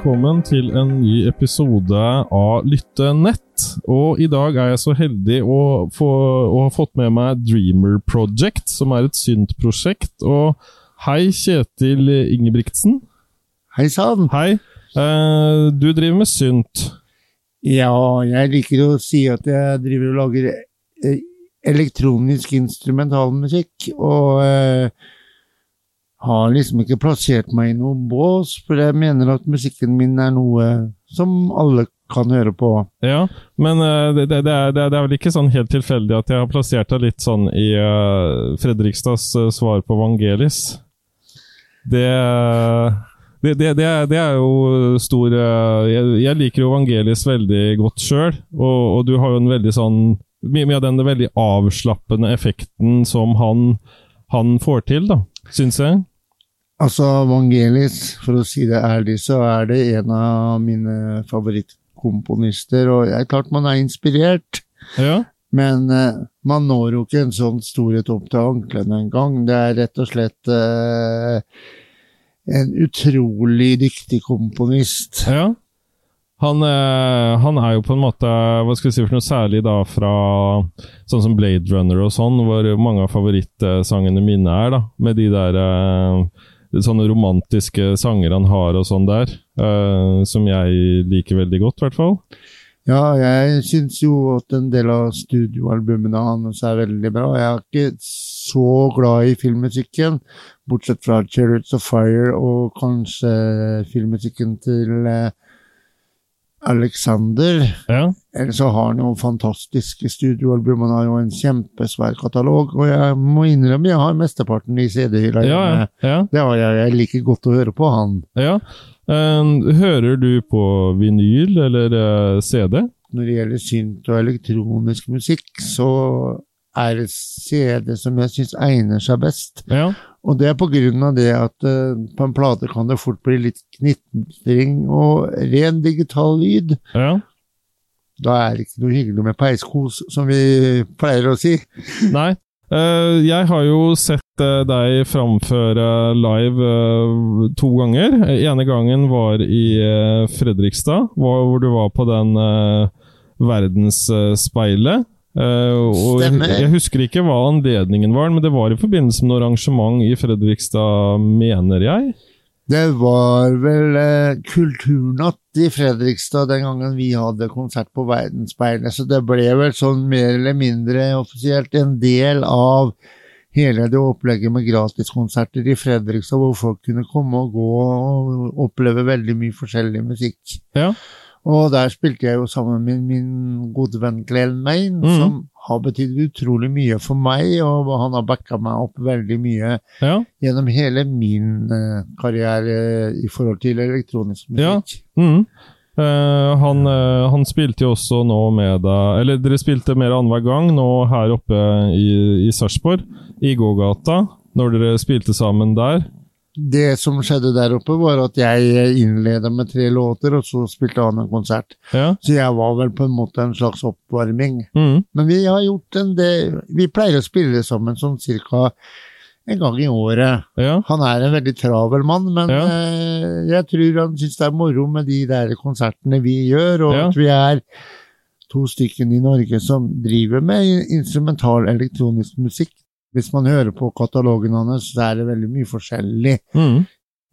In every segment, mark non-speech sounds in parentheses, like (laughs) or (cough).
Velkommen til en ny episode av Lytte nett. Og i dag er jeg så heldig å, få, å ha fått med meg Dreamer Project, som er et synt-prosjekt. Og hei, Kjetil Ingebrigtsen. Hei sann. Hei. Eh, du driver med synt. Ja, jeg liker å si at jeg driver og lager eh, elektronisk instrumentalmusikk, og eh, har liksom ikke plassert meg i noen bås, for jeg mener at musikken min er noe som alle kan høre på. Ja, men uh, det, det, er, det, er, vel ikke sånn helt tilfeldig at jeg har plassert deg litt sånn i uh, Fredrikstads uh, svar på Vangelis. Det, det, det, er, jo stor jeg, jeg, liker jo Vangelis veldig godt sjøl, og, og, du har jo en veldig sånn Mye av den veldig avslappende effekten som han, han får til, da, syns jeg. Altså, Vangelis, for å si det ærlig, så er det en av mine favorittkomponister. Og det er klart man er inspirert, ja. men uh, man når jo ikke en sånn storhet opp til anklene engang. Det er rett og slett uh, en utrolig dyktig komponist. Ja. Han, eh, han, er jo på en måte Hva skal vi si for noe særlig da fra sånn som Blade Runner og sånn, hvor mange av favorittsangene mine er, da. Med de der eh, sånne romantiske sanger han har og sånn der, uh, som jeg liker veldig godt, i hvert fall. Ja, jeg syns jo at en del av studioalbumene hans er veldig bra. Jeg er ikke så glad i filmmusikken, bortsett fra 'Chariots of Fire' og kanskje filmmusikken til uh, Alexander. Ja. Eller så har han jo fantastiske studioalbum. Han har jo en kjempesvær katalog. Og jeg må innrømme jeg har mesteparten i CD-hylla ja, ja. Det har jeg. Jeg liker godt å høre på han. Ja. Hører du på vinyl eller uh, CD? Når det gjelder synt og elektronisk musikk, så er det CD som jeg syns egner seg best. Ja. Og det er på grunn av det at uh, på en plate kan det fort bli litt knitring og ren digital lyd. Ja. Da er det ikke noe hyggelig med peiskos, som vi pleier å si. (laughs) Nei. Uh, jeg har jo sett uh, deg framføre live to ganger. Ene gangen var i Fredrikstad, hvor du var på den Verdensspeilet. Uh, og Stemmer. Jeg husker ikke hva anledningen var, men det var i forbindelse med noe arrangement i Fredrikstad, mener jeg? Det var vel eh, Kulturnatt i Fredrikstad den gangen vi hadde konsert på Verdensspeilet, så det ble vel sånn mer eller mindre offisielt en del av hele det opplegget med gratiskonserter i Fredrikstad, hvor folk kunne komme og gå og oppleve veldig mye forskjellig musikk. Ja. Og der spilte jeg jo sammen med min gode venn Glenn Main, mm. som har betydd utrolig mye for meg, og han har backa meg opp veldig mye ja. gjennom hele min uh, karriere i forhold til elektronisk musikk. Ja. Mm. Uh, han, uh, han, spilte jo også nå med deg Eller dere spilte mer annenhver gang nå her oppe i, i Sarpsborg, i gågata, når dere spilte sammen der det som skjedde der oppe, var at jeg innleda med tre låter, og så spilte han en konsert. Ja. Så jeg var vel på en måte en slags oppvarming. Mm. Men vi har gjort en del Vi pleier å spille sammen sånn cirka en gang i året. Ja. Han er en veldig travel mann, men ja. eh, jeg tror han syns det er moro med de der konsertene vi gjør, og at vi er to stykker i Norge som driver med instrumental elektronisk musikk. Hvis man hører på katalogen hans, så er det veldig mye forskjellig. Mm.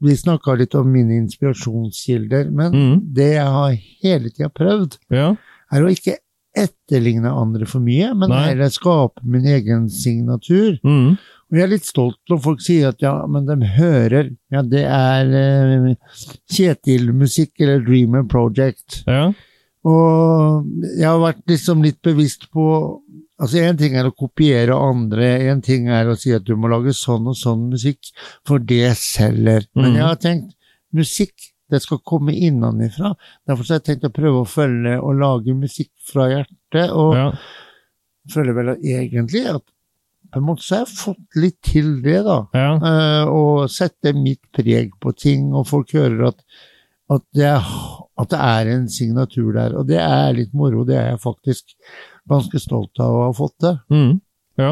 Vi snakka litt om mine inspirasjonskilder, men mm. det jeg har hele tida prøvd, ja. er å ikke etterligne andre for mye, men Nei. heller skape min egen signatur. Mm. Og jeg er litt stolt når folk sier at ja, men de hører Ja, det er eh, Kjetil-musikk eller Dreamer Project. Ja. Og jeg har vært liksom litt bevisst på Altså, Én ting er å kopiere andre, én ting er å si at du må lage sånn og sånn musikk, for det selger. Men Mhm. jeg har tenkt musikk, det skal komme innenfra. Derfor har jeg tenkt å prøve å følge og lage musikk fra hjertet, og ja. føler vel egentlig at på en måte så har jeg fått litt til det, da. ja. Uh, og sette mitt preg på ting, og folk hører at, at, det er, at det er en signatur der. Og det er litt moro, det er jeg faktisk ganske stolt av å ha fått det. Mm. Ja,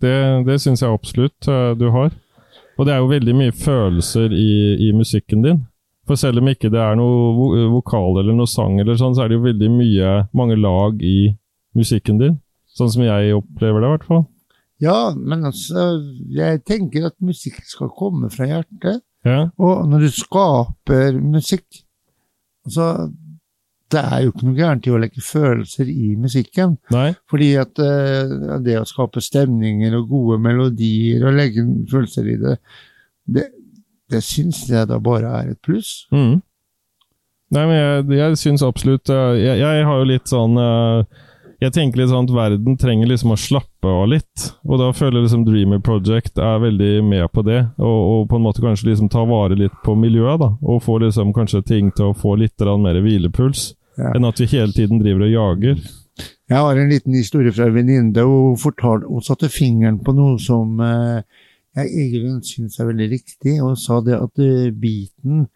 det, det syns jeg absolutt uh, du har. Og det er jo veldig mye følelser i, i musikken din. For selv om ikke det er noe vo- vokal eller noe sang, eller sånn, så er det jo veldig mye, mange lag i musikken din. Sånn som jeg opplever det, i hvert fall. Ja, men altså, jeg tenker at musikk skal komme fra hjertet. Ja, Og når du skaper musikk altså, Det er jo ikke noe gærent i å legge følelser i musikken. nei, Fordi at uh, det å skape stemninger og gode melodier og legge følelser i det, det, det syns jeg da bare er et pluss. mm. Nei, men jeg, jeg syns absolutt uh, jeg, jeg har jo litt sånn uh, Jeg tenker litt sånn at verden trenger liksom å slappe av litt. Og da føler jeg liksom Dreamer Project er veldig med på det. Og, og på en måte kanskje liksom ta vare litt på miljøet, da. Og få liksom kanskje ting til å få litt mer hvilepuls. Ja. Enn at vi hele tiden driver og jager. Jeg har en liten historie fra en venninne. Hun, hun satte fingeren på noe som eh, jeg egentlig syns er veldig riktig. Hun sa det at uh, biten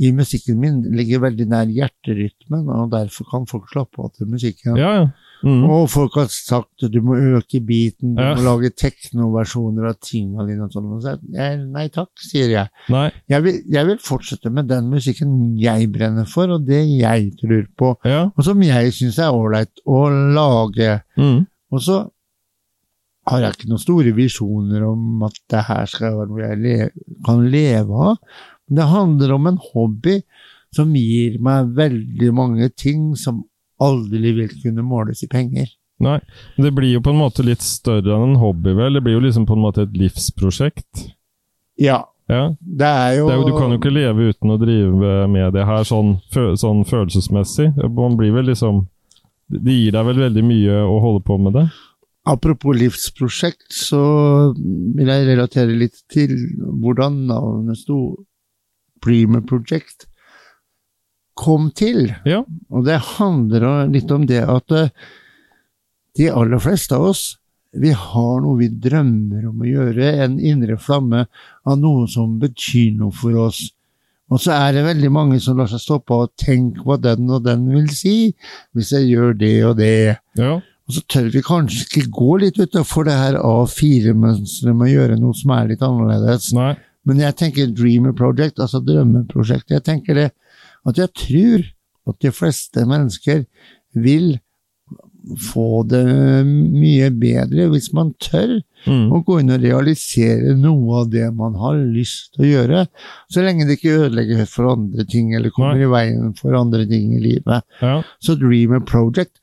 i musikken min ligger veldig nær hjerterytmen, og derfor kan folk slappe av til musikken. Ja, ja. Mm. Og folk har sagt at du må øke beaten, du Ja. må lage teknoversjoner av tingene dine og sånn. Og så jeg, nei takk, sier jeg. Jeg vil, jeg vil fortsette med den musikken jeg brenner for, og det jeg tror på, Ja. og som jeg syns er ålreit å lage. Mm. Og så har jeg ikke noen store visjoner om at det her skal være noe jeg le kan leve av. Men det handler om en hobby som gir meg veldig mange ting som aldri vil kunne måles i penger. Nei. Men det blir jo på en måte litt større enn en hobby, vel? Det blir jo liksom på en måte et livsprosjekt. Ja, Ja. det er jo, Det er jo, du kan jo ikke leve uten å drive med det her sånn, sånn følelsesmessig. Man blir vel liksom Det gir deg vel veldig mye å holde på med det? Apropos livsprosjekt, så vil jeg relatere litt til hvordan navnet sto Prima Project kom til. Ja. Og det handler litt om det at eh, de aller fleste av oss, vi har noe vi drømmer om å gjøre, en indre flamme av noe som betyr noe for oss. Og så er det veldig mange som lar seg stoppe og tenke hva den og den vil si, hvis jeg gjør det og det. Ja. Og så tør vi kanskje ikke gå litt utenfor det her A4-mønsteret med å gjøre noe som er litt annerledes. Nei. Men jeg tenker Dreamer Project, altså drømmeprosjekt. Jeg tenker det at jeg tror at de fleste mennesker vil få det mye bedre hvis man tør Mm. å gå inn og realisere noe av det man har lyst til å gjøre, så lenge det ikke ødelegger for andre ting eller kommer Nei. i veien for andre ting i livet. Ja. Så Dreamer Project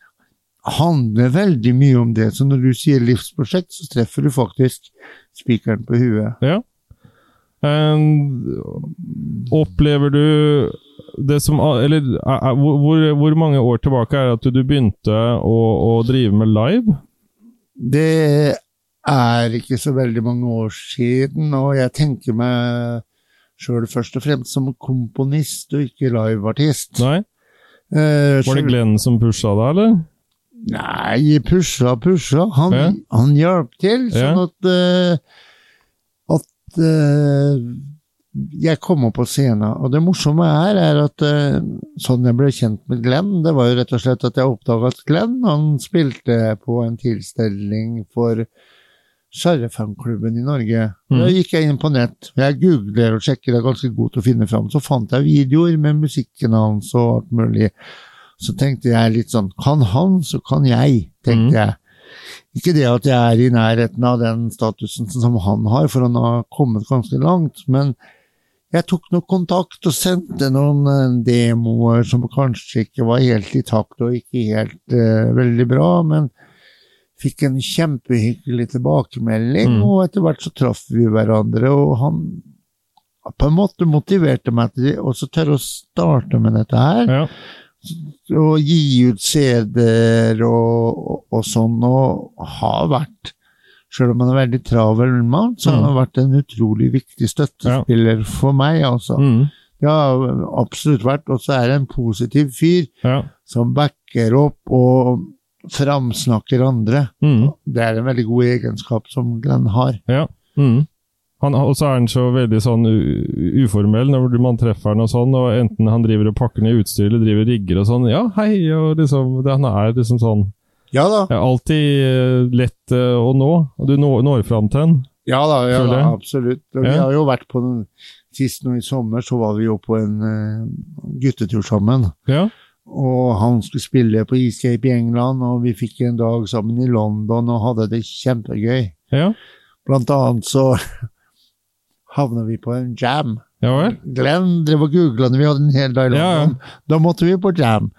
handler veldig mye om det. Så når du sier livsprosjekt, så treffer du faktisk spikeren på huet. ja. Um, opplever du det som Eller er- er- hvor, hvor- mange år tilbake er det at du begynte å, å drive med live? Det er ikke så veldig mange år siden, og jeg tenker meg sjøl først og fremst som komponist og ikke liveartist. Nei? Eh, Var det Glenn som pusha deg, eller? Nei, pusha, pusha. Han, Ja. han hjalp til, sånn at uh, At eh, jeg kommer på scenen. Og det morsomme er, er at eh, sånn jeg ble kjent med Glenn, det var jo rett og slett at jeg oppdaga at Glenn han spilte på en tilstelning for Sjarrefanklubben i Norge. Mm. Da gikk jeg inn på nett, jeg googler og sjekker, det er ganske god til å finne fram. Så fant jeg videoer med musikken hans og alt mulig. Så tenkte jeg litt sånn Kan han, så kan jeg, tenkte Mm. jeg. Ikke det at jeg er i nærheten av den statusen som han har, for han har kommet ganske langt, men jeg tok nok kontakt og sendte noen eh, demoer som kanskje ikke var helt i takt og ikke helt uh, veldig bra, men fikk en kjempehyggelig tilbakemelding, Mm. og etter hvert så traff vi hverandre, og han på en måte motiverte meg til å tørre å starte med dette her Ja. og gi ut CD-er og, og, og sånn, og har vært Selv om han er veldig travel mann, så har Mm. han vært en utrolig viktig støttespiller for meg, altså. Mm. Ja, absolutt vært. Og så er det en positiv fyr ja. som backer opp og framsnakker andre. Mm. Det er en veldig god egenskap som Glenn har. Ja. Mm. Han, og så er han så veldig sånn uformell når man treffer han og sånn, og enten han driver og pakker ned utstyr eller driver rigger og sånn. Ja, hei, og liksom det, Han er liksom sånn Ja da. Det er Alltid eh, lett eh, å nå, og du når, når fram til den. Ja da, ja, da absolutt. Og Vi har jo vært på den sist nå i sommer så var vi jo på en uh, guttetur sammen. Ja. Og han skulle spille på Escape i England, og vi fikk en dag sammen i London og hadde det kjempegøy. Ja. Blant annet så (laughs) havna vi på en jam. Ja? Glenn drev og googla når vi hadde en hel dag i Ja, ja. London. Da måtte vi på jam.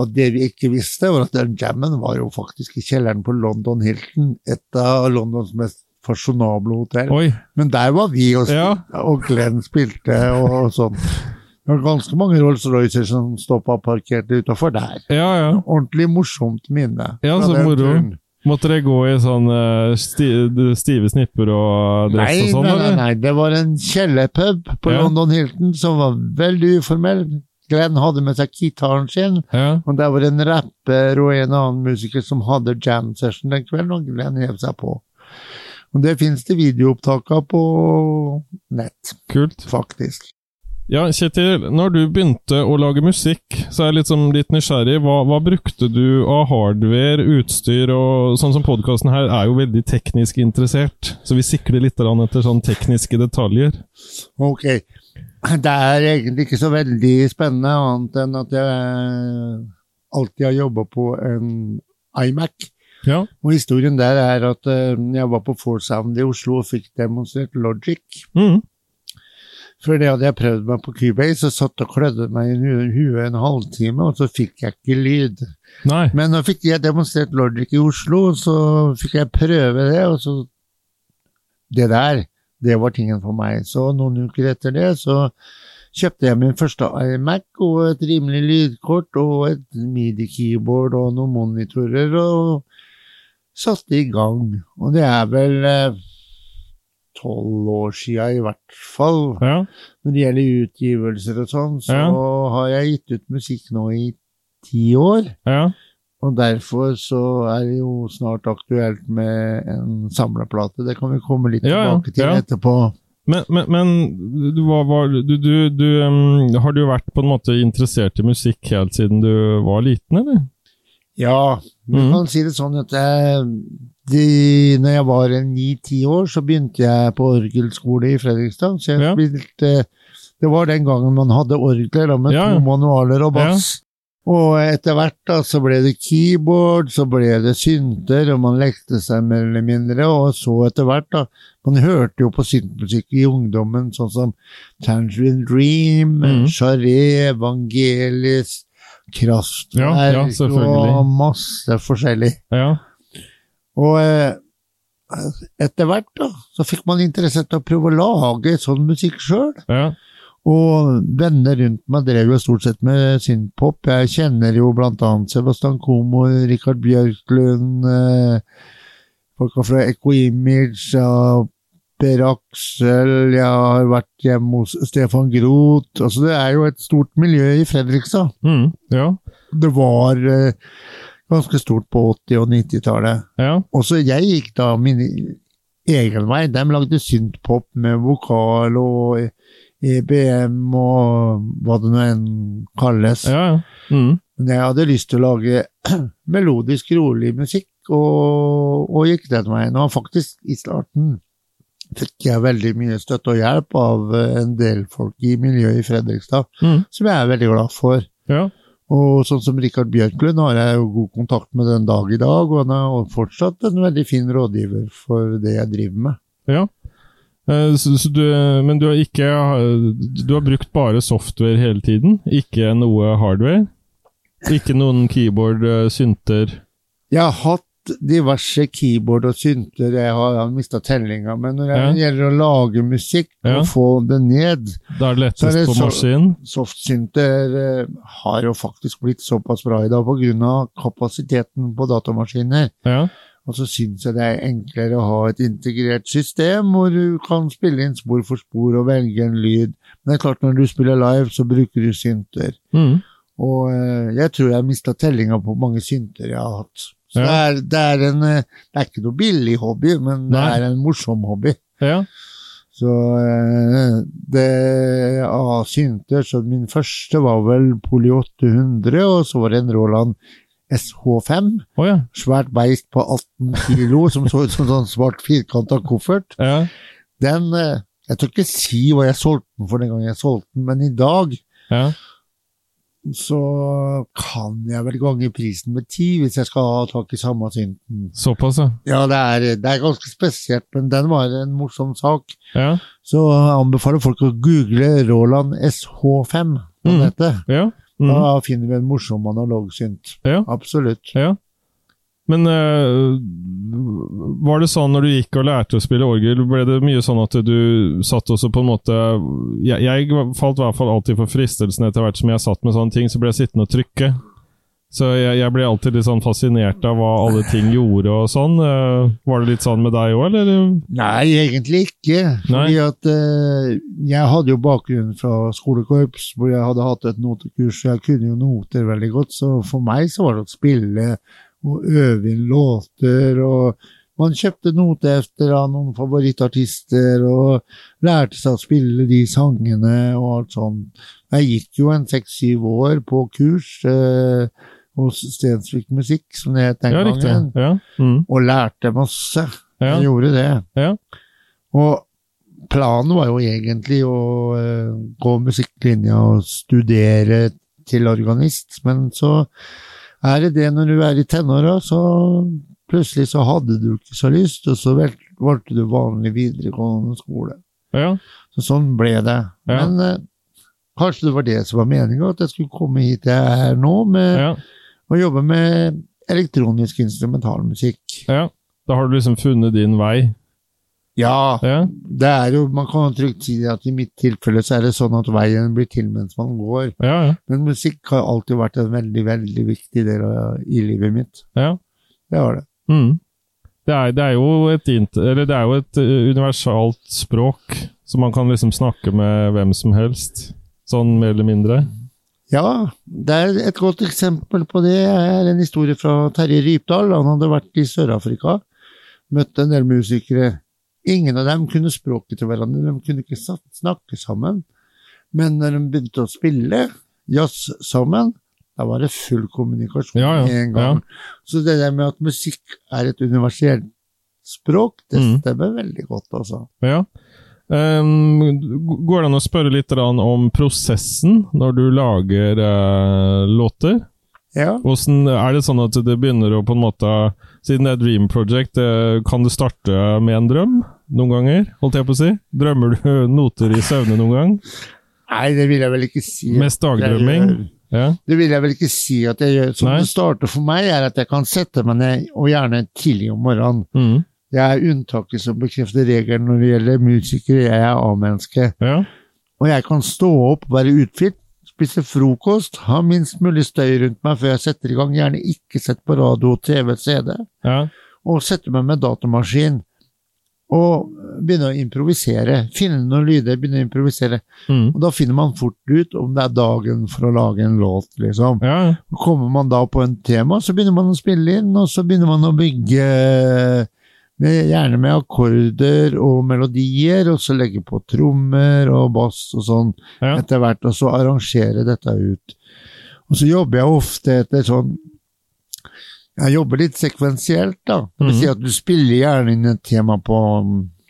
Og det vi ikke visste, var at den jammen var jo faktisk i kjelleren på London Hilton, et av Londons mest fasjonable hotell. Oi. Men der var vi, og, Ja. og Glenn spilte og sånn. Det var ganske mange Rolls-Roycer som stoppa parkert utafor der. Ja, ja. Ordentlig morsomt minne. Ja, så moro. Måtte dere gå i sånn eh, sti, stive snipper og dress Nei, og sånn, nei, nei, nei, det var en kjellerpub på. London Hilton som var veldig uformell. Glenn hadde med seg gitaren sin, Ja. og der var en rapper og en annen musiker som hadde jam session den kvelden, og Glenn hev seg på. Og det finnes det videoopptak av på nett, Kult. faktisk. Ja, Kjetil, når du begynte å lage musikk, så er jeg sånn litt nysgjerrig. Hva, hva brukte du av hardware, utstyr og Sånn som podkasten her er jo veldig teknisk interessert, så vi sikler litt etter sånn tekniske detaljer. Ok. Det er egentlig ikke så veldig spennende, annet enn at jeg alltid har jobba på en iMac. Ja. Og historien der er at eh, jeg var på Four Sound i Oslo og fikk demonstrert Logic. Mm. Før det hadde jeg prøvd meg på Cubase og satt og klødde meg i hu- huet en halvtime, og så fikk jeg ikke lyd. Nei. Men nå fikk jeg demonstrert Logic i Oslo, og så fikk jeg prøve det, og så Det der, det var tingen for meg. Så noen uker etter det, så kjøpte jeg min første iMac og et rimelig lydkort og et midi-keyboard og noen monitorer, og satte i gang. Og det er vel eh, tolv år sia i hvert fall. Ja. Når det gjelder utgivelser og sånn, så Ja. har jeg gitt ut musikk nå i ti år. Ja. Og derfor så er det jo snart aktuelt med en samleplate. Det kan vi komme litt Ja, tilbake til ja. etterpå. Men, men, men du, var, du, du, du um, Har du vært på en måte interessert i musikk helt siden du var liten, eller? Ja, vi mm. kan si det sånn at jeg, de, når jeg var ni-ti år, så begynte jeg på orgelskole i Fredrikstad. Så jeg Ja. spilte Det var den gangen man hadde orgler da, med to manualer og bass. Og etter hvert da, så ble det keyboard, så ble det synter, og man lekte seg mer eller mindre. Og så etter hvert, da Man hørte jo på syntmusikk i ungdommen, sånn som Tangerine Dream, Mhm. Charé, Evangelis, Kraftverk Ja, ja, og masse forskjellig. Ja. Og eh, etter hvert da, så fikk man interesse til å prøve å lage sånn musikk sjøl. Ja. Og venner rundt meg drev jo stort sett med synthpop. Jeg kjenner jo blant annet Sebastian Komo, Rikard Bjørklund, eh, folka fra Echo Image, ja, Per Aksel, jeg har vært hjemme hos Stefan Groth. Altså, det er jo et stort miljø i Fredrikstad. Mm. Ja. Det var eh, ganske stort på 80- og 90-tallet. Ja. Også jeg gikk da min egen vei. De lagde syntpop med vokal og EBM og hva det nå enn kalles. Ja. ja. Mm. Men jeg hadde lyst til å lage (clears throat) melodisk, rolig musikk, og, og gikk den veien. Og faktisk, i starten fikk jeg veldig mye støtte og hjelp av eh, en del folk i miljøet i Fredrikstad, Mm. som jeg er veldig glad for. Ja. Og sånn som Rikard Bjørklund har jeg jo god kontakt med den dag i dag, og han er fortsatt en veldig fin rådgiver for det jeg driver med. Ja. Eh, Så, så du, men du har ikke Du har brukt bare software hele tiden? Ikke noe hardware? Ikke noen keyboard, eh, synter? Jeg har hatt diverse keyboard og synter, jeg har, har mista tellinga, men når det gjelder å lage musikk Ja. og få det ned Da er det lettest er det på maskin? Softsynter eh, har jo faktisk blitt såpass bra i dag pga. kapasiteten på datamaskiner. Ja. Og så syns jeg det er enklere å ha et integrert system hvor du kan spille inn spor for spor og velge en lyd. Men det er klart når du spiller live, så bruker du synter. Mm. Og eh, jeg tror jeg har mista tellinga på mange synter jeg har hatt. Så Ja. det, er, det, er en, eh, det er ikke noe billig hobby, men det Nei. er en morsom hobby. ja. Så eh, det av synter, så min første var vel Poli 800, og så var det en Roland SH5. Oh, ja. Svært beist på 18 kilo, (laughs) som så ut som en sånn svart firkanta koffert. ja. Den eh, Jeg tør ikke si hva jeg solgte den for den gangen jeg solgte den, men i dag Ja. så kan jeg vel gange prisen med ti hvis jeg skal ha tak i samme synten. Såpass, ja. Ja, det er, det er ganske spesielt, men den var en morsom sak. Ja. Så jeg anbefaler folk å google Roland SH5, hva Mm. det heter. Ja. Mm. Da finner vi en morsom analogsynt. Ja. Absolutt. ja. Men øh, var det sånn når du gikk og lærte å spille orgel, ble det mye sånn at du satt også på en måte Jeg, jeg falt i hvert fall alltid for fristelsen etter hvert som jeg satt med sånne ting, så ble jeg sittende og trykke. Så jeg, jeg ble alltid litt sånn fascinert av hva alle ting gjorde og sånn. Øh, var det litt sånn med deg òg, eller? Nei, egentlig ikke. Fordi at eh, jeg hadde jo bakgrunn fra skolekorps, hvor jeg hadde hatt et notekurs, jeg kunne jo noter veldig godt, så for meg så var det å spille og øve inn låter, og man kjøpte notehefter av noen favorittartister, og lærte seg å spille de sangene og alt sånt. Jeg gikk jo en seks-syv år på kurs eh, hos Stensvik Musikk, som det het den Ja, gangen, Ja. Mm. og lærte masse. Ja. Jeg gjorde det. Ja. Og planen var jo egentlig å uh, gå musikklinja og studere til organist, men så er det det når du er i tenåra, så plutselig så hadde du ikke så lyst, og så valgte du vanlig videregående skole. ja. Så sånn ble det. Ja. Men eh, kanskje det var det som var meninga, at jeg skulle komme hit jeg er nå, med ja. Å jobber med elektronisk instrumentalmusikk. ja. Da har du liksom funnet din vei. Ja, Ja. det er jo, man kan trygt si at i mitt tilfelle så er det sånn at veien blir til mens man går. Ja, ja. Men musikk har alltid vært en veldig, veldig viktig del av, i livet mitt. ja. Det har det. Mm. Det, er, det er et, det er jo et uh, universalt språk, så man kan liksom snakke med hvem som helst. Sånn mer eller mindre. Ja, det er et godt eksempel på det er en historie fra Terje Rypdal. Han hadde vært i Sør-Afrika, møtte en del musikere. Ingen av dem kunne språket til hverandre, de kunne ikke snakke sammen. Men når de begynte å spille jazz sammen, da var det full kommunikasjon Ja, ja, en gang. Så det der med at musikk er et universelt språk, det Mm. stemmer veldig godt, altså. Ja. Um, går det an å spørre litt om prosessen når du lager uh, låter? Ja. Hvordan, er det sånn at det begynner å på en måte Siden det er Dream Project, eh, kan du starte med en drøm noen ganger? Holdt jeg på å si? Drømmer du (laughs) noter i søvne noen gang? Nei, det vil jeg vel ikke si. Mest dagdrømming? Ja. Det vil jeg vel ikke si at jeg gjør. Som Nei. det starter for meg, er at jeg kan sette meg ned, og gjerne tidlig om morgenen. Mm. Jeg er unntaket som bekrefter regelen når det gjelder musikere. Jeg er A-menneske. ja. Og jeg kan stå opp, være utfylt, spise frokost, ha minst mulig støy rundt meg før jeg setter i gang. Gjerne ikke sett på radio, TV, CD. Ja. Og sette meg med datamaskin. Og begynne å improvisere. Finne noen lyder, begynne å improvisere. Mm. Og da finner man fort ut om det er dagen for å lage en låt, liksom. ja. ja. Kommer man da på en tema, så begynner man å spille inn, og så begynner man å bygge med, gjerne med akkorder og melodier, og så legge på trommer og bass og sånn Ja. etter hvert, og så arrangere dette ut. Og så jobber jeg ofte etter sånn Jeg jobber litt sekvensielt, da. Det vil si at du spiller gjerne inn et tema på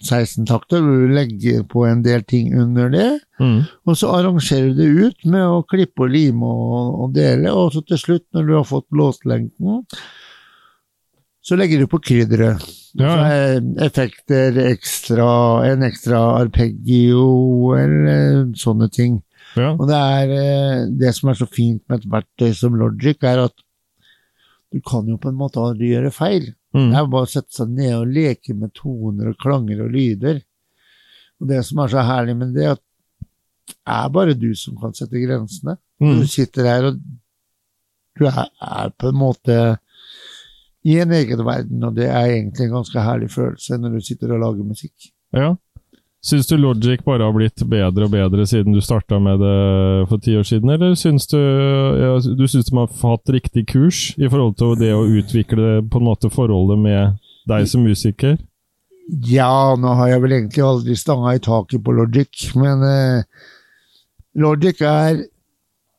16 takter, du legger på en del ting under det. Mm. Og så arrangerer du det ut med å klippe og lime og, og dele, og så til slutt, når du har fått blåslengden, så legger du på krydderet. Ja, er Effekter, ekstra, en ekstra arpeggio, eller sånne ting. ja. Og det er eh, det som er så fint med et verktøy som Logic, er at du kan jo på en måte aldri gjøre feil. Mm. Det er bare å sette seg ned og leke med toner og klanger og lyder. Og det som er så herlig med det, er at det er bare du som kan sette grensene. Mm. Du sitter her og du er, er på en måte i en egen verden, og det er egentlig en ganske herlig følelse når du sitter og lager musikk. ja. Syns du Logic bare har blitt bedre og bedre siden du starta med det for ti år siden, eller syns du ja, du syns de har hatt riktig kurs i forhold til det å utvikle på en måte forholdet med deg som musiker? Ja, nå har jeg vel egentlig aldri stanga i taket på Logic, men eh, Logic er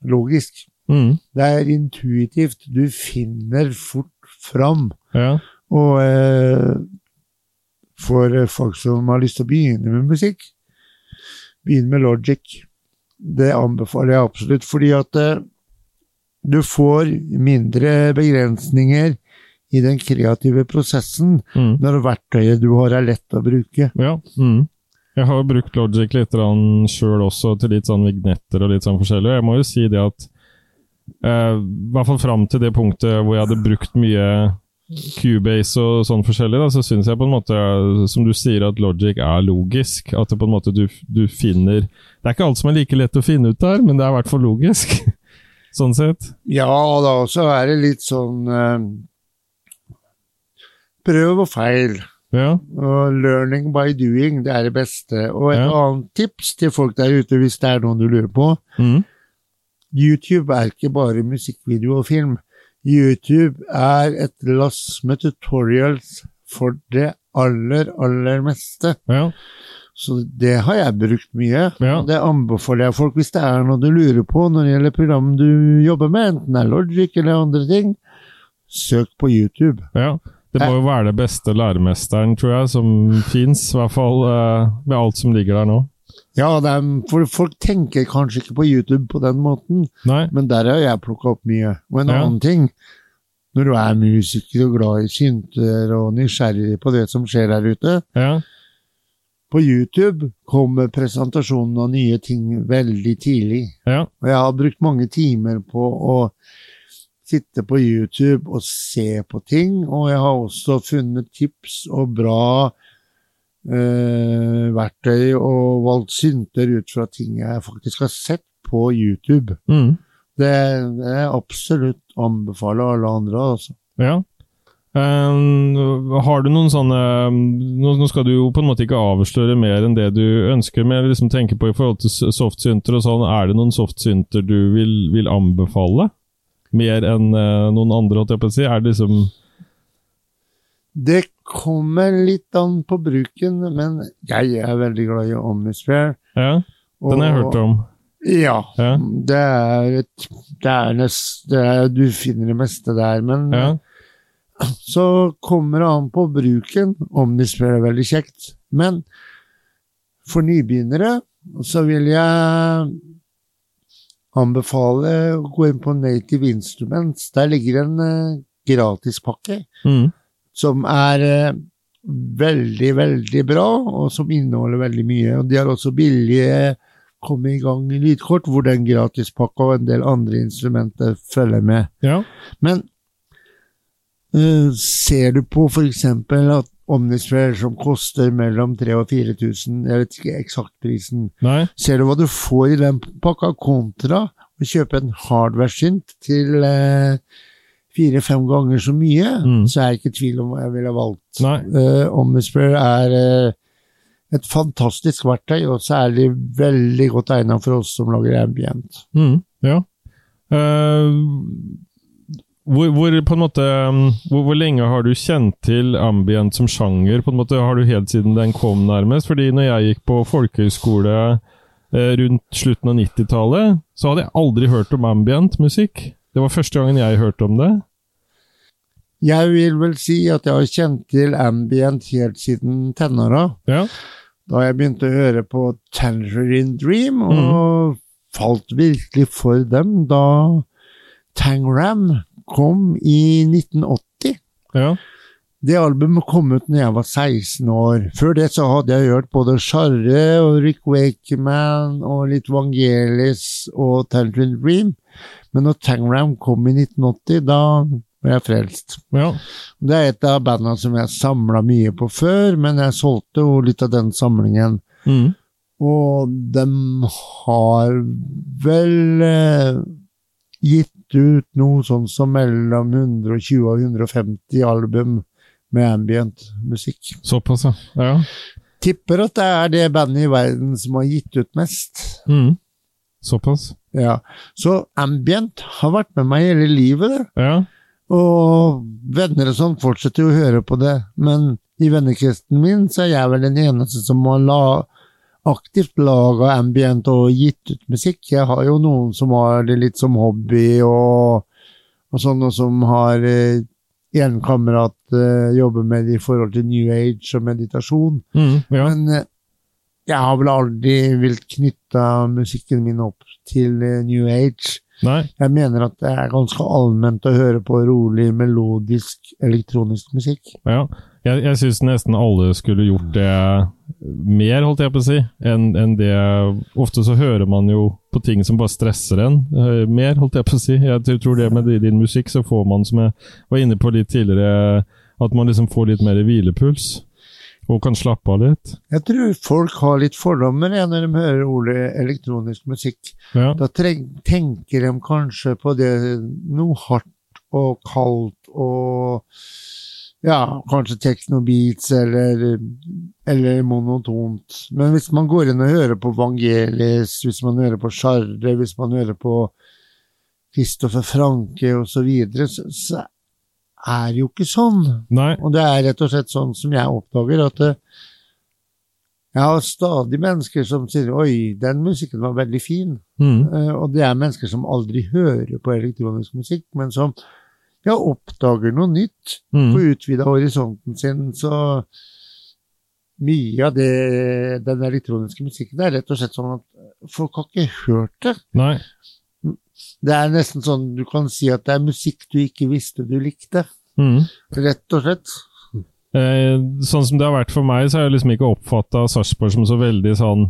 logisk. Mm. Det er intuitivt. Du finner fort fram. Ja. Og eh, for folk som har lyst til å begynne med musikk, begynn med Logic. Det anbefaler jeg absolutt, fordi at eh, du får mindre begrensninger i den kreative prosessen Mm. når verktøyet du har, er lett å bruke. Ja. Mm. Jeg har brukt Logic litt sjøl også, til litt sånn vignetter og litt sånn forskjellig. Jeg må jo si det at eh, I hvert fall fram til det punktet hvor jeg hadde brukt mye Cubase og sånn forskjellig, da, så syns jeg på en måte, som du sier, at Logic er logisk. At det på en måte du, du finner Det er ikke alt som er like lett å finne ut der, men det er i hvert fall logisk. (laughs) sånn sett. Ja, og da også er det litt sånn eh, Prøv og feil. Ja. Og learning by doing, det er det beste. Og et Ja. annet tips til folk der ute, hvis det er noen du lurer på. Mm. YouTube er ikke bare musikkvideo og film. YouTube er et lass med tutorials for det aller, aller meste. Ja. Så det har jeg brukt mye. Ja. Det anbefaler jeg folk hvis det er noe du lurer på når det gjelder program du jobber med, enten det er Logic eller andre ting. Søk på YouTube. ja. Det må jo være det beste læremesteren, tror jeg, som fins. I hvert fall eh, med alt som ligger der nå. Ja, er, for folk tenker kanskje ikke på YouTube på den måten, Nei. men der har jeg plukka opp mye. Og en Ja. annen ting, når du er musiker og glad i synter og nysgjerrig på det som skjer der ute, Ja. på YouTube kommer presentasjonen av nye ting veldig tidlig. Ja. Og jeg har brukt mange timer på å sitte på YouTube og se på ting, og jeg har også funnet tips og bra eh, verktøy og valgt synter ut fra ting jeg faktisk har sett på YouTube. Mm. Det, det er absolutt anbefaler alle andre, altså. Ja. Um, har du noen sånne nå, nå skal du jo på en måte ikke avsløre mer enn det du ønsker, men jeg liksom tenker på i forhold til softsynter og sånn, er det noen softsynter du vil, vil anbefale? Mer enn uh, noen andre, holdt jeg på å si? Er det liksom Det kommer litt an på bruken, men jeg er veldig glad i Omnisphere. Ja, den har jeg hørt om. Ja. Ja. Det er et det er nest, det er, Du finner det meste der, men Ja. så kommer det an på bruken. Omnisphere er veldig kjekt. Men for nybegynnere så vil jeg anbefale å gå inn på Native Instruments. Der ligger en uh, gratispakke Mm. Som er eh, veldig, veldig bra, og som inneholder veldig mye. Og de har også billige komme i gang lydkort, hvor den gratispakka og en del andre instrumenter følger med. ja. Men uh, ser du på eksempel at Omnisphere som koster mellom 3000 og 4000, jeg vet ikke eksakt prisen, Nei. ser du hva du får i den pakka kontra å kjøpe en hardware-synt til eh, fire-fem ganger så mye, Mm. så er jeg ikke i tvil om hva jeg ville valgt. Uh, Omnisphere er uh, et fantastisk verktøy, og særlig veldig godt egnet for oss som lager ambient. Mm. Ja. Uh, hvor, hvor, på en måte, hvor, hvor lenge har du kjent til ambient som sjanger? På en måte Har du helt siden den kom, nærmest? Fordi når jeg gikk på folkehøyskole eh, rundt slutten av 90-tallet, så hadde jeg aldri hørt om ambient musikk. Det var første gangen jeg hørte om det. Jeg vil vel si at jeg har kjent til ambient helt siden tenåra. Ja. Da jeg begynte å høre på Tangerine Dream, og falt virkelig for dem da Tangram kom i 1980. Ja. Det albumet kom ut når jeg var 16 år. Før det så hadde jeg hørt både Charre og Rick Wakeman og litt Vangelis og Tangerine Dream. Men når Tangram kom i 1980, da var jeg frelst. ja. Det er et av bandene som jeg samla mye på før, men jeg solgte jo litt av den samlingen. Mm. Og de har vel eh, gitt ut noe sånn som mellom 120 og 150 album med ambient musikk. Såpass, ja. ja. Tipper at det er det bandet i verden som har gitt ut mest. Mm. Såpass. Ja. Så ambient har vært med meg hele livet, det. Ja. Og venner og sånn fortsetter jo å høre på det, men i vennekretsen min så er jeg vel den eneste som har la, aktivt laga ambient og gitt ut musikk. Jeg har jo noen som har det litt som hobby og, og sånne som har eh, en kamerat eh, jobber med i forhold til New Age og meditasjon. Mm. ja. Men uh, jeg har vel aldri vilt knytta musikken min opp til uh, New Age. Nei. Jeg mener at det er ganske allment å høre på rolig, melodisk, elektronisk musikk. Ja. Jeg, jeg syns nesten alle skulle gjort det mer, holdt jeg på å si, enn en det Ofte så hører man jo på ting som bare stresser en uh, mer, holdt jeg på å si. Jeg tror- det med din musikk så får man, som jeg var inne på litt tidligere, at man liksom får litt mer hvilepuls. Og kan slappe av litt. Jeg tror folk har litt fordommer ja, når de hører ordet elektronisk musikk. Ja. Da tenker de kanskje på det noe hardt og kaldt og ja, kanskje techno-beats eller, eller monotont. Men hvis man går inn og hører på Vangelis, hvis man hører på Charre, hvis man hører på Kristoffer Franke osv., så, videre, så så er det jo ikke sånn. Nei. Og det er rett og slett sånn som jeg oppdager, at eh, jeg har stadig mennesker som sier 'oi, den musikken var veldig fin'. Mm. Eh, og det er mennesker som aldri hører på elektronisk musikk, men som ja, oppdager noe nytt, Mm. får utvida horisonten sin. Så mye av det, den elektroniske musikken er rett og slett sånn at folk har ikke hørt det. Nei. Det er nesten sånn du kan si at det er musikk du ikke visste du likte. Mm. Rett og slett. Eh, sånn som det har vært for meg, så har jeg liksom ikke oppfatta Sarpsborg som så veldig sånn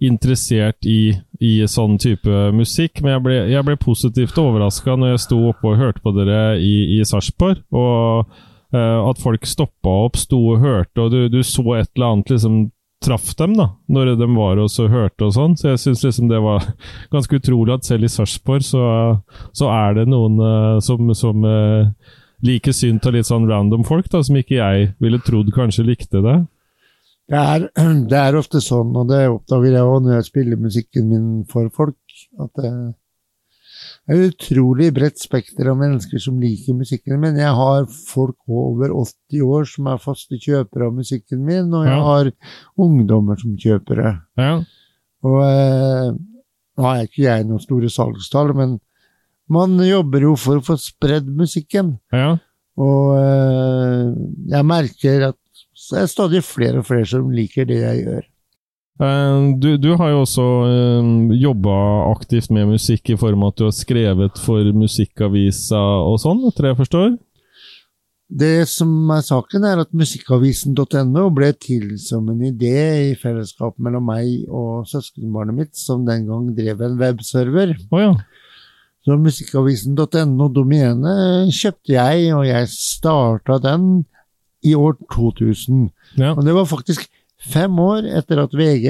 interessert i, i sånn type musikk, men jeg ble, jeg ble positivt overraska når jeg sto oppe og hørte på dere i, i Sarpsborg, og uh, at folk stoppa opp, sto og hørte, og du, du så et eller annet liksom traff dem, da, når de var og så hørte og sånn, så jeg syns liksom det var (laughs) ganske utrolig at selv i Sarpsborg så, så er det noen uh, som, som uh, liker synt av litt sånn random folk, da, som ikke jeg ville trodd kanskje likte det. Det er, (clears throat) det er ofte sånn, og det oppdager jeg òg når jeg spiller musikken min for folk, at det er et utrolig bredt spekter av mennesker som liker musikken min. Jeg har folk over 80 år som er faste kjøpere av musikken min, og jeg har ungdommer som kjøpere. Ja, Og eh, nå har jeg ikke jeg noen store salgstall, men man jobber jo for å få spredd musikken. ja, Og eh, jeg merker at det er stadig flere og flere som liker det jeg gjør. Eh, Du, du har jo også uh, jobba aktivt med musikk i form av at du har skrevet for musikkavisa og sånn, etter det jeg forstår? Det som er saken, er at musikkavisen.no ble til som en idé i fellesskap mellom meg og søskenbarnet mitt, som den gang drev en webserver. Oh, ja. Så musikkavisen.no domenet kjøpte jeg, og jeg starta den i år 2000. Ja. Og det var faktisk fem år etter at VG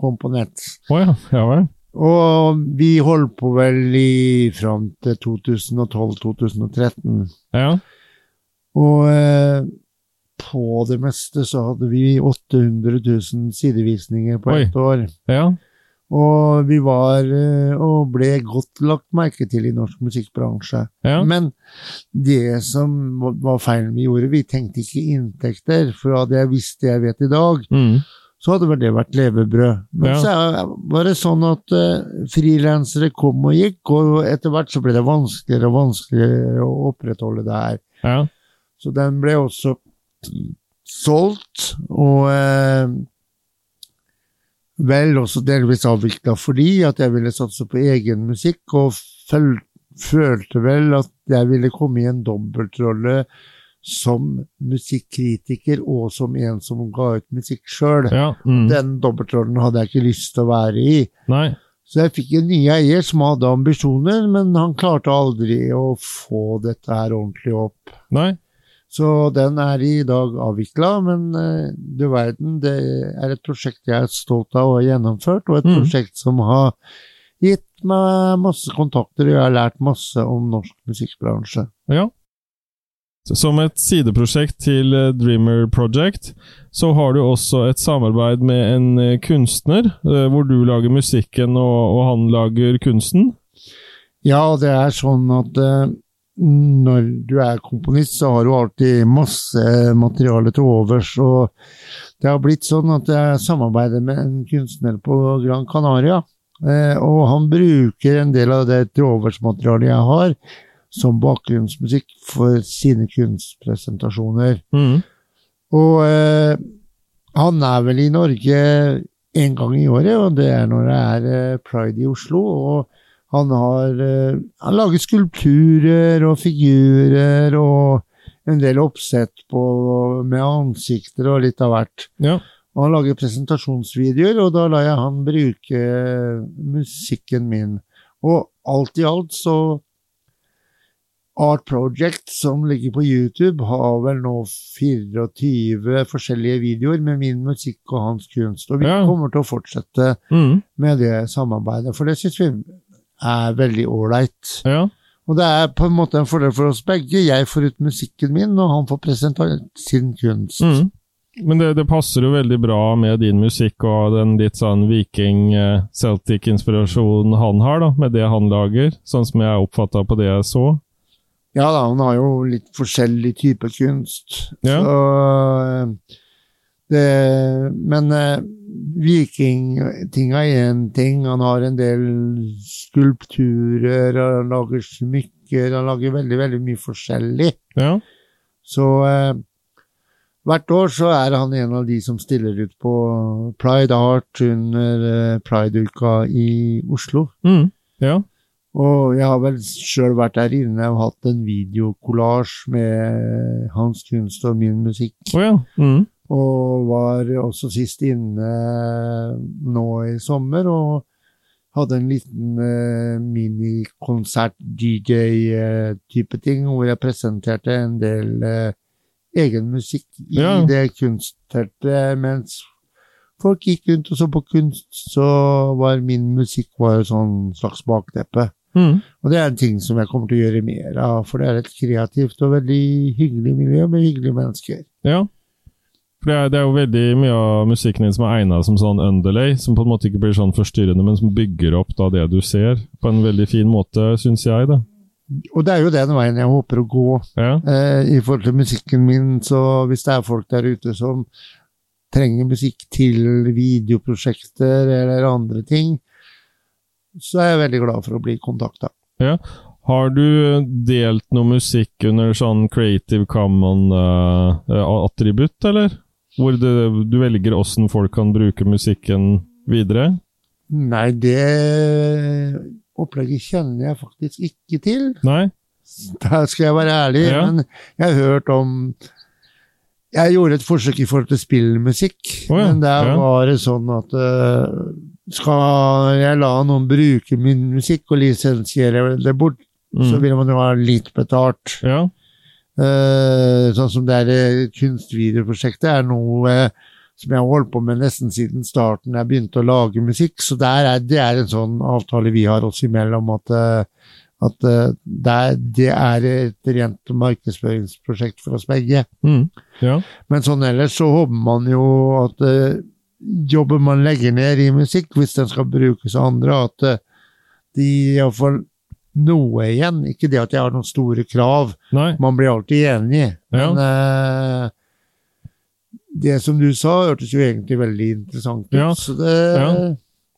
kom på nett. Oh, ja. Ja vel. Og vi holdt på vel i fram til 2012-2013. Ja. Og eh, på det meste så hadde vi 800 000 sidevisninger på ett år. Ja. Og vi var eh, og ble godt lagt merke til i norsk musikkbransje. Ja. Men det som var- feilen vi gjorde, vi tenkte ikke inntekter. For hadde jeg visst det jeg vet i dag, Mm. så hadde vel det vært levebrød. Men Ja. så var det sånn at uh, frilansere kom og gikk, og etter hvert så ble det vanskeligere og vanskeligere å opprettholde det her. Ja. Så den ble også solgt, og eh, vel også delvis avvikla fordi at jeg ville satse på egen musikk, og føl følte vel at jeg ville komme i en dobbeltrolle som musikkritiker og som en som ga ut musikk sjøl. ja. Mm. Den dobbeltrollen hadde jeg ikke lyst til å være i. Nei. Så jeg fikk en ny eier som hadde ambisjoner, men han klarte aldri å få dette her ordentlig opp. Nei. Så den er i dag avvikla, men eh, du verden, det er et prosjekt jeg er stolt av å ha gjennomført, og et Mm. prosjekt som har gitt meg masse kontakter, og jeg har lært masse om norsk musikkbransje. Ja. Som et sideprosjekt til eh, Dreamer Project, så har du også et samarbeid med en eh, kunstner, hvor du lager musikken og, og han lager kunsten. Ja, det er sånn at når du er komponist, så har du alltid masse materiale til overs, og det har blitt sånn at jeg samarbeider med en kunstner på Gran Canaria, eh, og han bruker en del av det til oversmaterialet jeg har, som bakgrunnsmusikk for sine kunstpresentasjoner. Mm. Og eh, han er vel i Norge en gang i året, og det er når det er eh, pride i Oslo. og han har eh, han lager skulpturer og figurer og en del oppsett på, med ansikter og litt av hvert. Ja. Og han lager presentasjonsvideoer, og da lar jeg han bruke musikken min. Og alt i alt så Art Project, som ligger på YouTube, har vel nå 24 forskjellige videoer med min musikk og hans kunst. Og vi Ja. kommer til å fortsette Mm. med det samarbeidet, for det syns vi er veldig ålreit. ja. Og det er på en måte en fordel for oss begge. Jeg får ut musikken min, og han får presentert sin kunst. Mm. Men det, det passer jo veldig bra med din musikk og den litt sånn viking-Celtic-inspirasjonen han har, da, med det han lager, sånn som jeg oppfatta på det jeg så. Ja da, han har jo litt forskjellig type kunst. Ja. Så eh, det Men eh, vikingtinga er én ting. Han har en del skulpturer, han lager smykker, han lager veldig, veldig mye forskjellig. Ja. Så eh, hvert år så er han en av de som stiller ut på Pride Art under eh, Pride-uka i Oslo. Mm. ja. Og jeg har vel sjøl vært der inne og hatt en videokollasj med hans kunst og min musikk. Oh, ja. Mm. Og var også sist inne nå i sommer og hadde en liten eh, minikonsert-DJ-type ting, hvor jeg presenterte en del eh, egen musikk i Ja. det kunstteltet. Mens folk gikk rundt og så på kunst, så var min musikk var jo sånn slags bakteppe. Mm. Og det er en ting som jeg kommer til å gjøre mer av, for det er et kreativt og veldig hyggelig miljø med hyggelige mennesker. Ja. For det er, det er jo veldig mye av musikken din som er egna som sånn underlay, som på en måte ikke blir sånn forstyrrende, men som bygger opp da det du ser, på en veldig fin måte, syns jeg, da. Og det er jo den veien jeg håper å gå Ja. eh, i forhold til musikken min. Så hvis det er folk der ute som trenger musikk til videoprosjekter eller andre ting, så er jeg veldig glad for å bli kontakta. Har du delt noe musikk under sånn Creative Common-attributt, eller? Hvor du, du velger åssen folk kan bruke musikken videre? Nei, det opplegget kjenner jeg faktisk ikke til. Nei? Der skal jeg være ærlig, Ja. men jeg har hørt om Jeg gjorde et forsøk i forhold til spillmusikk, oh, ja, men der ja. var det sånn at uh, skal jeg la noen bruke min musikk og lisensiere det bort, så Mm. vil man jo ha litt betalt. Ja. Eh, sånn som det der kunstvideoprosjektet er noe eh, som jeg har holdt på med nesten siden starten jeg begynte å lage musikk, så er, det er en sånn avtale vi har oss imellom at, eh, at eh, det, er, det er et rent markedsføringsprosjekt for oss begge. Mm. ja. Men sånn ellers så håper man jo at eh, jobben man legger ned i musikk, hvis den skal brukes av andre, at eh, de iallfall noe igjen. Ikke det at jeg har noen store krav, Nei. man blir alltid enig. Ja. Men eh, det som du sa, hørtes jo egentlig veldig interessant ut. Ja. Så det, Ja.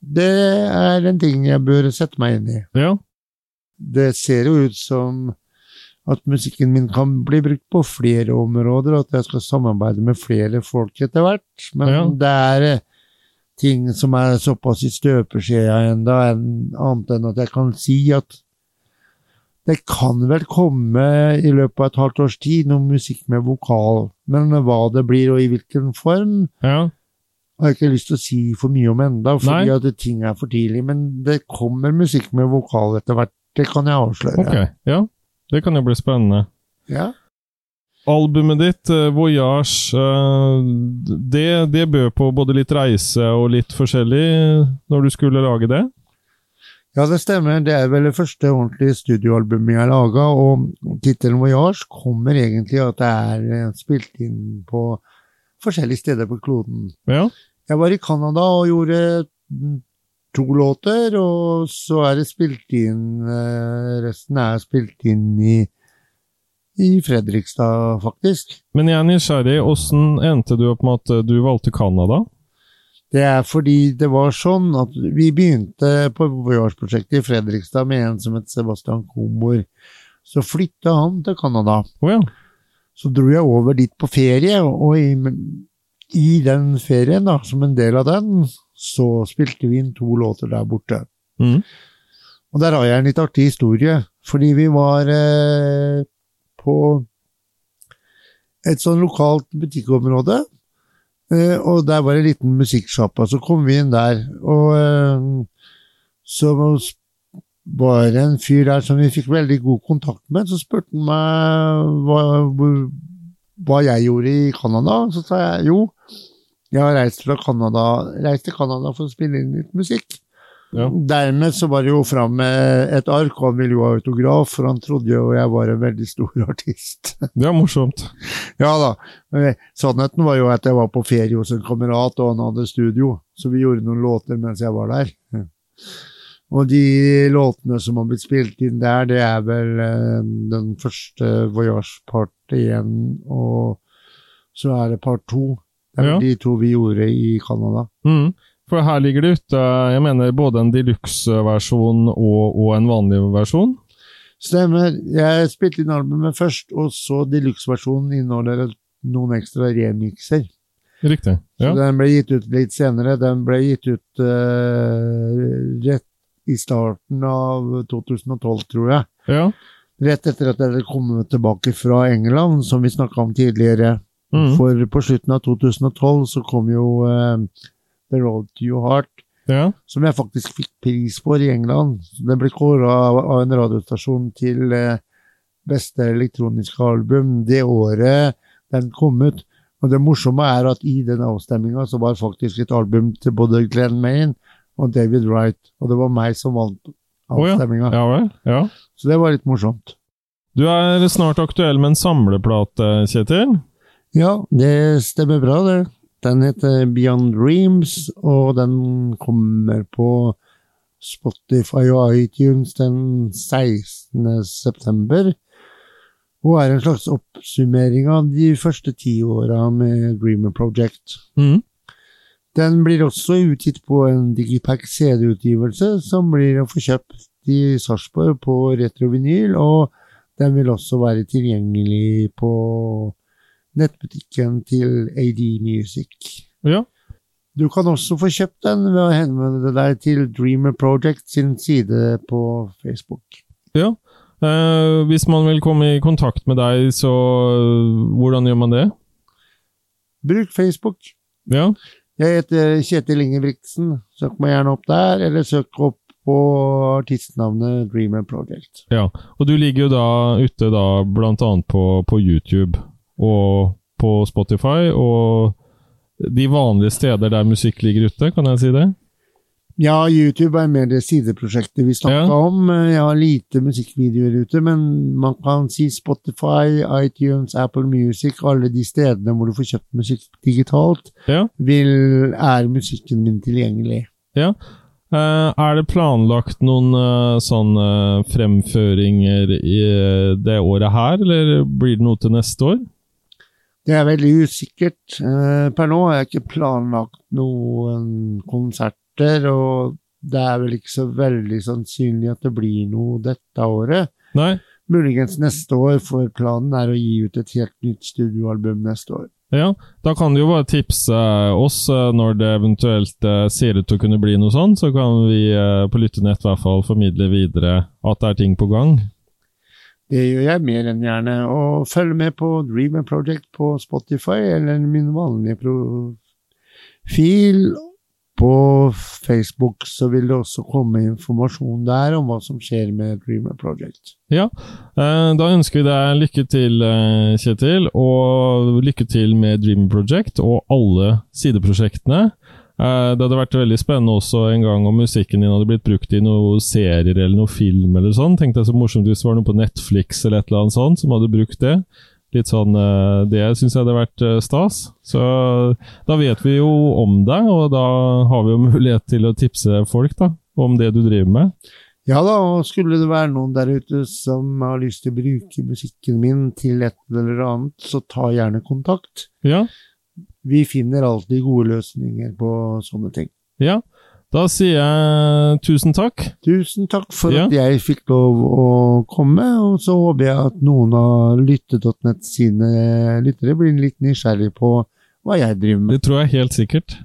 det er en ting jeg bør sette meg inn i. Ja. Det ser jo ut som at musikken min kan bli brukt på flere områder, og at jeg skal samarbeide med flere folk etter hvert. Men det er eh, ting som er såpass i støpeskjea enda, enn- annet enn at jeg kan si at det kan vel komme i løpet av et halvt års tid noe musikk med vokal, men hva det blir og i hvilken form, Ja. har jeg ikke lyst til å si for mye om enda, fordi Nei. at ting er for tidlig. Men det kommer musikk med vokal etter hvert, det kan jeg avsløre. Ok. Ja. Det kan jo bli spennende. Ja. Albumet ditt, eh, Voyage, eh, det, det bød på både litt reise og litt forskjellig når du skulle lage det? Ja, det stemmer. Det er vel det første ordentlige studioalbumet jeg har laga, og tittelen Voyage kommer egentlig av at det er eh, spilt inn på forskjellige steder på kloden. Ja. Jeg var i Canada og gjorde mm, to låter, og så er det spilt inn eh, Resten er spilt inn i, i Fredrikstad, faktisk. Men jeg er nysgjerrig. Åssen endte du opp med at du valgte Canada? Det er fordi det var sånn at vi begynte på Voyage-prosjektet i Fredrikstad med en som het Sebastian Komor. Så flytta han til Canada. Oh, ja. Så dro jeg over dit på ferie, og i, i den ferien, da, som en del av den, så spilte vi inn to låter der borte. Mm. Og der har jeg en litt artig historie, fordi vi var eh, på et sånn lokalt butikkområde, og der var det en liten musikksjappa. Så kom vi inn der, og eh, så var det en fyr der som vi fikk veldig god kontakt med. Så spurte han meg hva, hva jeg gjorde i Canada. Så sa jeg jo, jeg har reist Canada, reist til Canada for å spille inn litt musikk. Ja. Dermed så var det jo fram med et ark, og han ville jo ha autograf, for han trodde jo jeg var en veldig stor (laughs) artist. Det er morsomt. ja da, men sannheten var jo at jeg var på ferie hos en kamerat, og han hadde studio, så vi gjorde noen låter mens jeg var der. Og de låtene som har blitt spilt inn der, det er vel eh, den første Voyage part 1, og så er det part 2. Det er Ja. de to vi gjorde i Canada. Mm. For her ligger det ute jeg mener, både en deluxe-versjon og, og en vanlig versjon. Stemmer. Jeg spilte inn albumet først, og så deluxe-versjonen inneholder noen ekstra remixer. Riktig. ja. Så den ble gitt ut litt senere. Den ble gitt ut uh, rett i starten av 2012, tror jeg. ja. Rett etter at jeg kom tilbake fra England, som vi snakka om tidligere. Mm. For på slutten av 2012 så kom jo eh, The Road to Your Heart, ja. som jeg faktisk fikk pris for i England. Den ble kåra av, en radiostasjon til eh, beste elektroniske album det året den kom ut. Og det morsomme er at i den avstemminga så var faktisk et album til både Glenn Maine og David Wright, og det var meg som vant Å ja. ja. Ja. Så det var litt morsomt. Du er snart aktuell med en samleplate, Kjetil. Ja, det stemmer bra, det. Den heter Beyond Dreams, og den kommer på Spotify og iTunes den 16. september. Og er en slags oppsummering av de første ti åra med Dreamer Project. Mm. Den blir også utgitt på en Digipack CD-utgivelse, som blir å få kjøpt i Sarpsborg på retrovinyl, og den vil også være tilgjengelig på nettbutikken til AD Music. Ja. Du kan også få kjøpt den ved å henvende deg til Dreamer Project sin side på Facebook. ja. Eh, hvis man vil komme i kontakt med deg, så eh, hvordan gjør man det? Bruk Facebook. Ja. Jeg heter Kjetil Ingebrigtsen. Søk meg gjerne opp der, eller søk opp på artistnavnet Dreamer Project. ja. Og du ligger jo da ute da blant annet på, på YouTube og på Spotify og de vanlige steder der musikk ligger ute, kan jeg si det? Ja, YouTube er mer det sideprosjektet vi snakka Ja. om. Jeg har lite musikkvideoer ute, men man kan si Spotify, iTunes, Apple Music, alle de stedene hvor du får kjøpt musikk digitalt, Ja. vil, er musikken min tilgjengelig. Ja. Eh, er det planlagt noen uh, sånne fremføringer i eh, det året her, eller blir det noe til neste år? Det er veldig usikkert. Eh, per nå har jeg ikke planlagt noen konserter, og det er vel ikke så veldig sannsynlig at det blir noe dette året. Nei? Muligens neste år, for planen er å gi ut et helt nytt studioalbum neste år. Ja, da kan du jo bare tipse oss eh, når det eventuelt eh, ser ut til å kunne bli noe sånn, så kan vi på Lyttenett i hvert fall formidle videre at det er ting på gang. Det gjør jeg mer enn gjerne. Og følg med på Dreamer Project på Spotify eller min vanlige profil. På Facebook så vil det også komme informasjon der om hva som skjer med Dreamer Project. Ja, eh, da ønsker vi deg lykke til, eh, Kjetil, og lykke til med Dream Project og alle sideprosjektene. Eh, Det hadde vært veldig spennende også en gang om musikken din hadde blitt brukt i noen serier eller noen film eller sånn. Tenkte jeg så morsomt hvis det var noe på Netflix eller et eller annet sånt som hadde brukt det. Litt sånn, eh, Det syns jeg hadde vært eh, stas. Så da vet vi jo om deg, og da har vi jo (laughs) mulighet til å tipse folk da, om det du driver med. Ja da, og skulle det være noen der ute som har lyst til å bruke musikken min til et eller annet, så ta gjerne kontakt. Ja, Vi finner alltid gode løsninger på sånne ting. ja. Da sier jeg tusen takk. Tusen takk for Ja. at jeg fikk lov å komme, og så håper jeg at noen av lytte.nett sine lyttere blir litt nysgjerrig på hva jeg driver med. Det tror jeg helt sikkert.